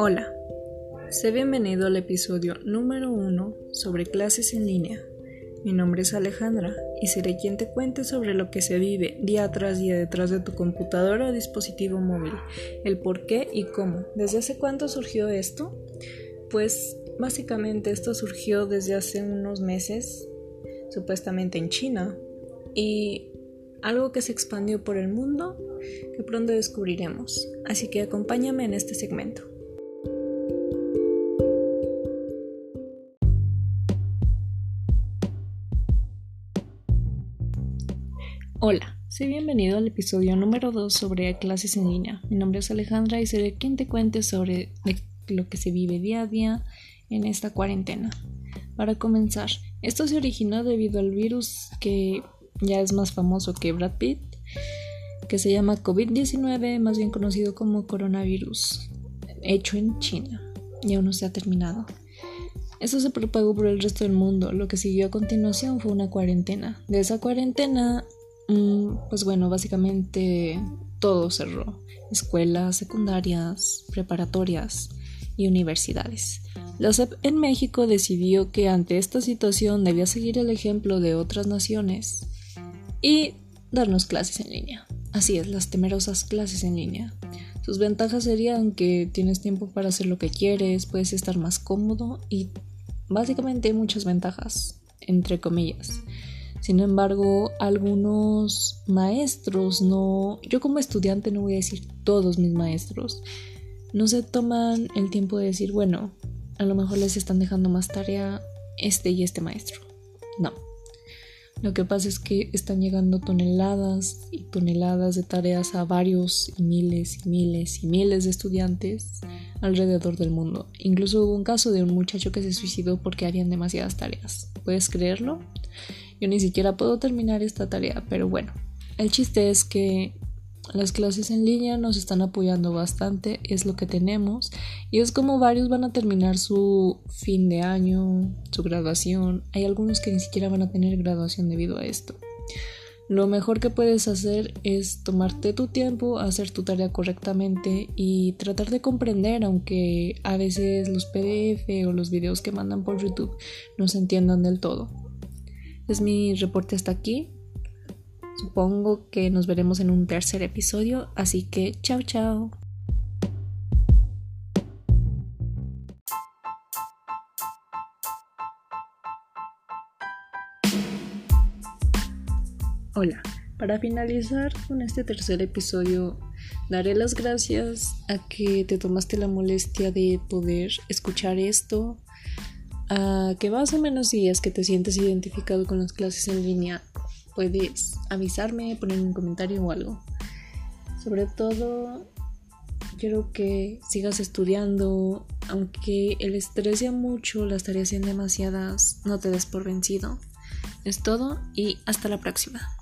Hola, sé bienvenido al episodio número uno sobre clases en línea. Mi nombre es Alejandra y seré quien te cuente sobre lo que se vive día tras día detrás de tu computadora o dispositivo móvil, el por qué y cómo. ¿Desde hace cuánto surgió esto? Pues básicamente esto surgió desde hace unos meses, supuestamente en China, y algo que se expandió por el mundo que pronto descubriremos. Así que acompáñame en este segmento. Hola, soy bienvenido al episodio número 2 sobre clases en línea. Mi nombre es Alejandra y seré quien te cuente sobre lo que se vive día a día en esta cuarentena. Para comenzar, esto se originó debido al virus que ya es más famoso que Brad Pitt, que se llama COVID-19, más bien conocido como coronavirus, hecho en China y aún no se ha terminado. Eso se propagó por el resto del mundo. Lo que siguió a continuación fue una cuarentena. De esa cuarentena, pues bueno, básicamente todo cerró. Escuelas secundarias, preparatorias y universidades. La SEP en México decidió que ante esta situación debía seguir el ejemplo de otras naciones y darnos clases en línea. Así es, las temerosas clases en línea. Sus ventajas serían que tienes tiempo para hacer lo que quieres, puedes estar más cómodo y básicamente muchas ventajas, entre comillas. Sin embargo, algunos maestros no, yo como estudiante no voy a decir todos mis maestros, no se toman el tiempo de decir, bueno, a lo mejor les están dejando más tarea este y este maestro. No, lo que pasa es que están llegando toneladas y toneladas de tareas a varios y miles y miles y miles de estudiantes alrededor del mundo. Incluso hubo un caso de un muchacho que se suicidó porque habían demasiadas tareas. ¿Puedes creerlo? Yo ni siquiera puedo terminar esta tarea, pero bueno. El chiste es que las clases en línea nos están apoyando bastante, es lo que tenemos y es como varios van a terminar su fin de año, su graduación. Hay algunos que ni siquiera van a tener graduación debido a esto. Lo mejor que puedes hacer es tomarte tu tiempo, hacer tu tarea correctamente y tratar de comprender, aunque a veces los PDF o los videos que mandan por YouTube no se entiendan del todo. Es mi reporte hasta aquí. Supongo que nos veremos en un tercer episodio, así que chao chao. Hola, para finalizar con este tercer episodio, daré las gracias a que te tomaste la molestia de poder escuchar esto, a que más o menos días que te sientes identificado con las clases en línea puedes avisarme, poner un comentario o algo. Sobre todo, quiero que sigas estudiando, aunque el estrés sea mucho, las tareas sean demasiadas, no te des por vencido. Es todo y hasta la próxima.